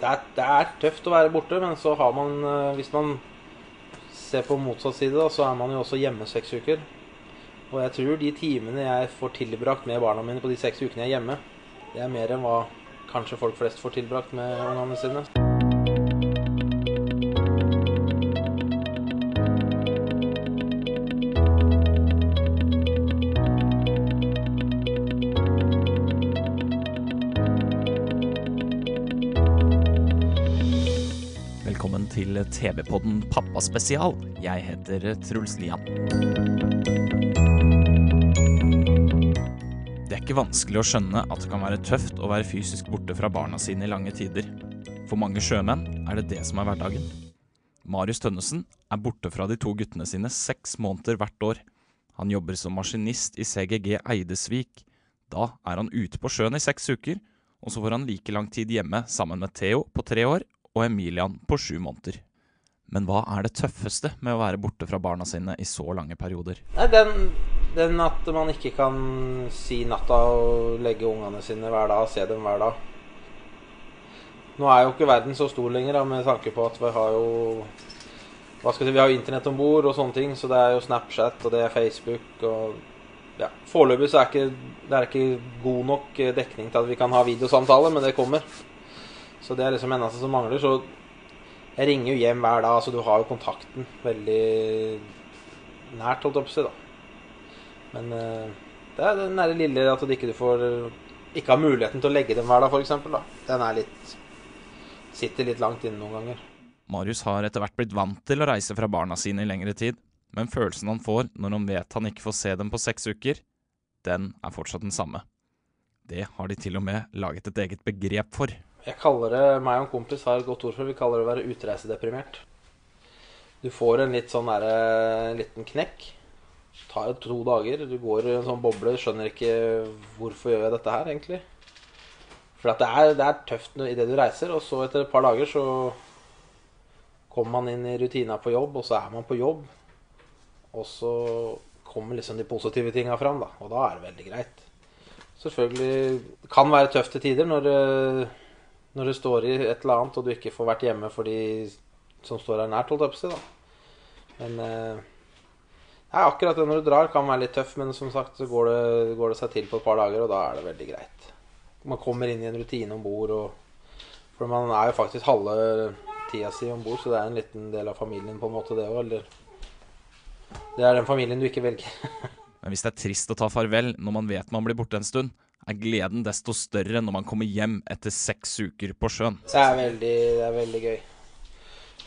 Det er, det er tøft å være borte, men så har man eh, Hvis man ser på motsatt side, da, så er man jo også hjemme seks uker. Og jeg tror de timene jeg får tilbrakt med barna mine på de seks ukene jeg er hjemme, det er mer enn hva kanskje folk flest får tilbrakt med ungene sine. Til TV-podden Pappaspesial. Jeg heter Truls Lian. Det er ikke vanskelig å skjønne at det kan være tøft å være fysisk borte fra barna sine i lange tider. For mange sjømenn er det det som er hverdagen. Marius Tønnesen er borte fra de to guttene sine seks måneder hvert år. Han jobber som maskinist i CGG Eidesvik. Da er han ute på sjøen i seks uker, og så får han like lang tid hjemme sammen med Theo på tre år og Emilian på sju måneder. Men hva er det tøffeste med å være borte fra barna sine i så lange perioder? Den, den at man ikke kan si natta og legge ungene sine hver dag, og se dem hver dag. Nå er jo ikke verden så stor lenger, da, med tanke på at vi har jo hva skal si, Vi har jo internett om bord og sånne ting, så det er jo Snapchat og det er Facebook og ja, Foreløpig så er ikke, det er ikke god nok eh, dekning til at vi kan ha videosamtale, men det kommer. Så det er liksom eneste som mangler. Så jeg ringer jo hjem hver dag, så du har jo kontakten veldig nært, holdt jeg på å si, da. Men eh, det er den der lille at du ikke får ikke har muligheten til å legge dem hver dag, f.eks. Den er litt sitter litt langt inne noen ganger. Marius har etter hvert blitt vant til å reise fra barna sine i lengre tid, men følelsen han får når han vet han ikke får se dem på seks uker, den er fortsatt den samme. Det har de til og med laget et eget begrep for. Jeg kaller det, meg og en kompis har et godt ord for vi kaller det å være utreisedeprimert. Du får en litt sånn der, en liten knekk. Det tar to dager, du går i en sånn boble, skjønner ikke hvorfor gjør jeg dette her, egentlig. For det, er, det er tøft idet du reiser, og så etter et par dager så kommer man inn i rutina på jobb, og så er man på jobb. Og så kommer liksom de positive tinga fram, da. Og da er det veldig greit. Selvfølgelig kan være tøft til tider når, det- når du står i et eller annet og du ikke får vært hjemme for de som står her nært, holdt jeg da. Men eh, Nei, akkurat det når du drar kan være litt tøff, men som sagt så går det, går det seg til på et par dager, og da er det veldig greit. Man kommer inn i en rutine om bord, for man er jo faktisk halve tida si om bord, så det er en liten del av familien på en måte, det òg. Eller det er den familien du ikke velger. Men hvis det er trist å ta farvel når man vet man blir borte en stund, er gleden desto større når man kommer hjem etter seks uker på sjøen. Det er veldig, det er veldig gøy.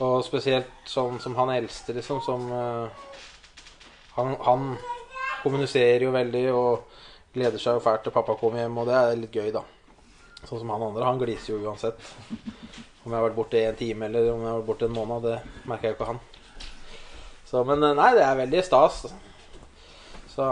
Og spesielt sånn som han eldste, liksom, som uh, han, han kommuniserer jo veldig og gleder seg jo fælt til pappa kommer hjem, og det er litt gøy, da. Sånn som han andre. Han gliser jo uansett. Om jeg har vært borte en time eller om jeg har vært borte en måned, det merker jeg jo ikke han. Så, men eh, nei, det er veldig stas. Så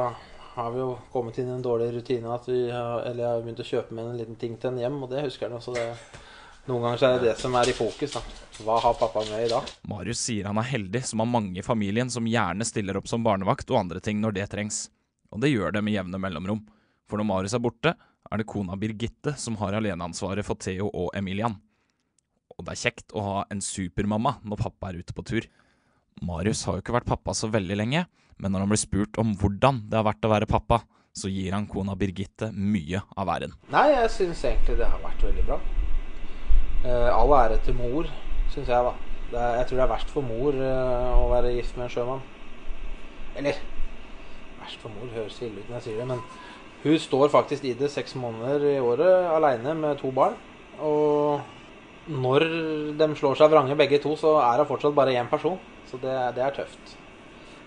har vi jo kommet inn i en dårlig rutine at vi har, eller jeg har begynt å kjøpe med en liten ting til en hjem, og det husker han også. Så det, noen ganger er det det som er i fokus. da. Hva har pappa med i dag? Marius sier han er heldig som har mange i familien som gjerne stiller opp som barnevakt og andre ting når det trengs. Og det gjør det med jevne mellomrom. For når Marius er borte, er det kona Birgitte som har aleneansvaret for Theo og Emilian. Og det er kjekt å ha en supermamma når pappa er ute på tur. Marius har jo ikke vært pappa så veldig lenge, men når han blir spurt om hvordan det har vært å være pappa, så gir han kona Birgitte mye av æren. Nei, jeg syns egentlig det har vært veldig bra. Eh, all ære til mor, syns jeg, da. Er, jeg tror det er verst for mor eh, å være gift med en sjømann. Eller Verst for mor høres ille ut når jeg sier det, men hun står faktisk i det seks måneder i året aleine med to barn. Og når de slår seg vrange begge to, så er hun fortsatt bare én person. Så det, det er tøft.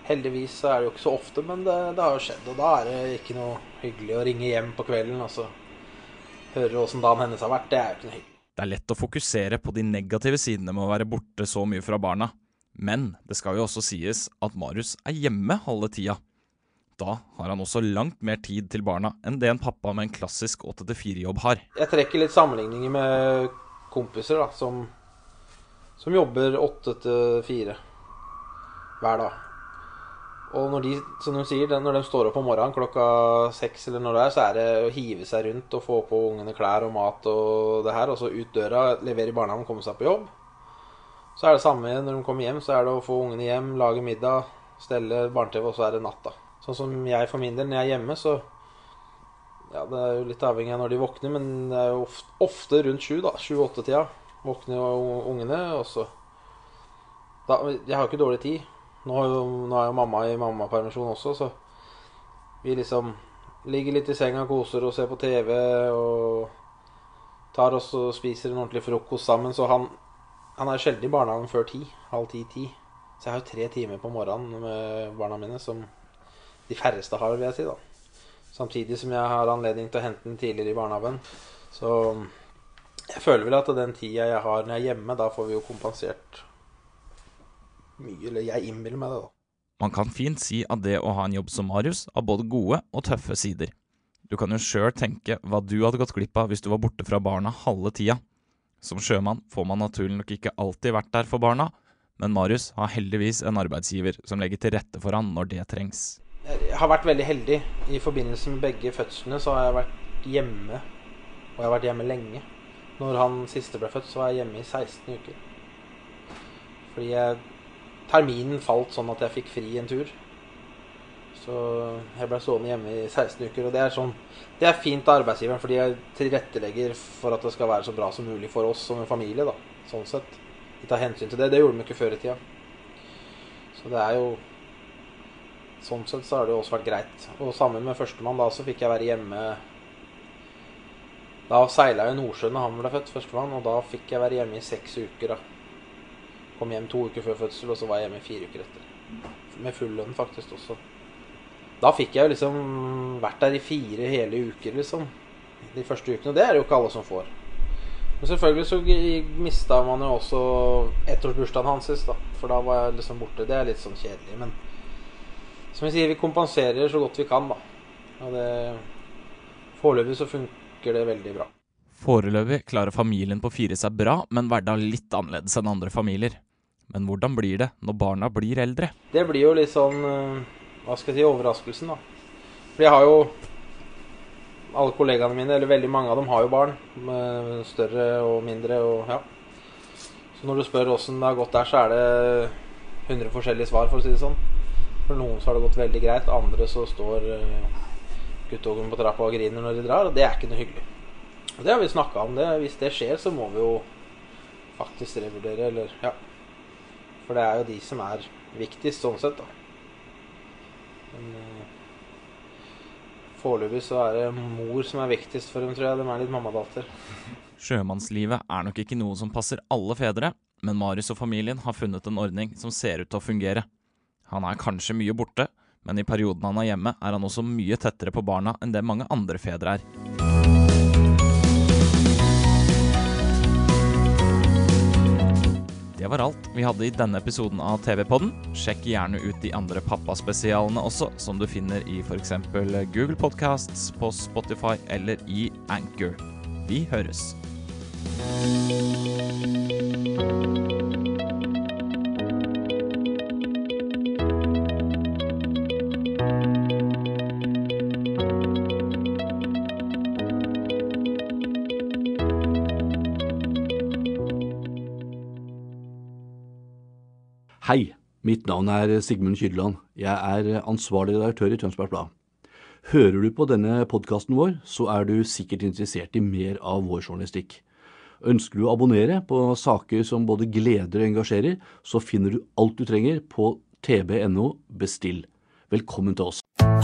Heldigvis så er det jo ikke så ofte, men det, det har jo skjedd. Og da er det ikke noe hyggelig å ringe hjem på kvelden og så høre åssen dagen hennes har vært. Det er jo ikke noe hyggelig. Det er lett å fokusere på de negative sidene med å være borte så mye fra barna, men det skal jo også sies at Marius er hjemme halve tida. Da har han også langt mer tid til barna enn det en pappa med en klassisk 8-4-jobb har. Jeg trekker litt sammenligninger med kompiser da, som, som jobber 8-4 hver dag. Og når de, som de sier, når de står opp om morgenen klokka seks, eller når det er, så er det å hive seg rundt og få på ungene klær og mat og det her, og så ut døra, levere i barnehagen, komme seg på jobb. Så er det samme når de kommer hjem, så er det å få ungene hjem, lage middag, stelle barne-TV, og så er det natta. Sånn som jeg for min del, når jeg er hjemme, så Ja, det er jo litt avhengig av når de våkner, men det er jo ofte, ofte rundt sju, da. Sju-åtte-tida våkner jo ungene, og så da, Jeg har jo ikke dårlig tid. Nå nå er jo mamma i mammapermisjon også, så vi liksom ligger litt i senga, koser og ser på TV og tar oss og spiser en ordentlig frokost sammen. Så han, han er sjelden i barnehagen før ti. Halv ti-ti. Så jeg har jo tre timer på morgenen med barna mine, som de færreste har, vil jeg si. da. Samtidig som jeg har anledning til å hente den tidligere i barnehagen. Så jeg føler vel at den tida jeg har når jeg er hjemme, da får vi jo kompensert mye. Eller jeg innbiller meg det, da. Man kan fint si at det å ha en jobb som Marius har både gode og tøffe sider. Du kan jo sjøl tenke hva du hadde gått glipp av hvis du var borte fra barna halve tida. Som sjømann får man naturlig nok ikke alltid vært der for barna, men Marius har heldigvis en arbeidsgiver som legger til rette for han når det trengs. Jeg har vært veldig heldig. I forbindelse med begge fødslene så har jeg vært hjemme. Og jeg har vært hjemme lenge. Når han siste ble født, så var jeg hjemme i 16 uker. Fordi jeg, terminen falt sånn at jeg fikk fri en tur. Så jeg ble stående hjemme i 16 uker. Og det er, sånn, det er fint av arbeidsgiveren, fordi jeg tilrettelegger for at det skal være så bra som mulig for oss som en familie. da, sånn sett. De tar hensyn til det. Det gjorde de ikke før i tida. Så det er jo Sånn sett så har det jo også vært greit. Og sammen med førstemann da så fikk jeg være hjemme Da seila jeg Nordsjøen da han ble født, førstemann, og da fikk jeg være hjemme i seks uker. da. Kom hjem to uker før fødsel, og så var jeg hjemme fire uker etter. Med full lønn faktisk også. Da fikk jeg jo liksom vært der i fire hele uker, liksom. De første ukene. Og det er det jo ikke alle som får. Men selvfølgelig så mista man jo også ettårsbursdagen hans da. For da var jeg liksom borte. Det er litt sånn kjedelig. Men som vi sier, vi kompenserer så godt vi kan, da. Og det Foreløpig så funker det veldig bra. Foreløpig klarer familien på fire seg bra, men hverdag litt annerledes enn andre familier. Men hvordan blir det når barna blir eldre? Det blir jo litt sånn Hva skal jeg si overraskelsen, da. For jeg har jo Alle kollegaene mine, eller veldig mange av dem, har jo barn. Større og mindre og ja. Så når du spør åssen det har gått der, så er det 100 forskjellige svar, for å si det sånn. For noen så har det gått veldig greit, andre så står guttungen på trappa og griner når de drar, og det er ikke noe hyggelig. Det har vi snakka om. det Hvis det skjer, så må vi jo faktisk revurdere, eller ja. For det er jo de som er viktigst, sånn sett, da. Men uh, foreløpig så er det mor som er viktigst for dem, tror jeg. De er litt mammadatter. Sjømannslivet er nok ikke noe som passer alle fedre, men Marius og familien har funnet en ordning som ser ut til å fungere. Han er kanskje mye borte, men i perioden han er hjemme, er han også mye tettere på barna enn det mange andre fedre er. Det var alt vi hadde i denne episoden av TV-podden. Sjekk gjerne ut de andre pappaspesialene også, som du finner i f.eks. Google Podcasts, på Spotify eller i Anchor. Vi høres. Hei, mitt navn er Sigmund Kydland. Jeg er ansvarlig redaktør i Tønsbergs Blad. Hører du på denne podkasten vår, så er du sikkert interessert i mer av vår journalistikk. Ønsker du å abonnere på saker som både gleder og engasjerer, så finner du alt du trenger på tb.no bestill. Velkommen til oss.